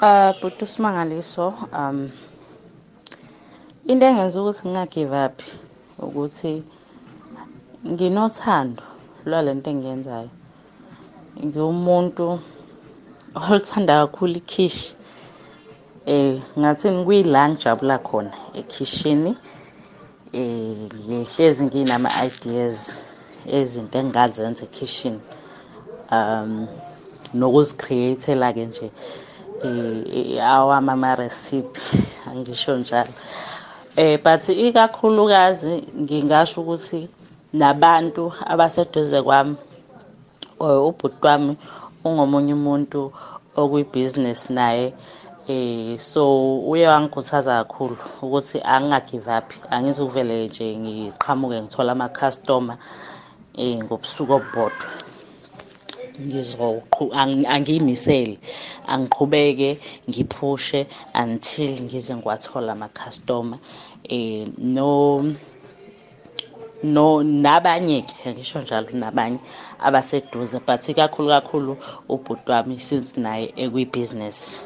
Uh bhuti usimangaliso um into engenza ukuthi ngingagive up ukuthi nginothando lwalento engiyenzayo. Ngiwumuntu oluthanda kakhulu ikhishi eh ngathini kuyila ngijabula khona ekhishini eh ngihlezi nginama ideas ezinto engingazenza ekhishini um nokuzicreatela ke nje. Awami ama recipe angisho njalo. Eh but ikakhulukazi ngingasho ukuthi nabantu abaseduze kwami ubhuti wami ungomunye umuntu okuyibhizinisi naye eh so uye wangikhuthaza kakhulu ukuthi angingagive up angizukuvele nje ngiqhamuke ngithola ama customer eh ngobusuku obodwa angiyimisele angiqhubeke ngiphushe until ngize ngiwathola ama-customer eh no no nabanye-ke ngisho njalo nabanye abaseduze but ikakhulu kakhulu ubhuti wami since naye ekuyibhizinisi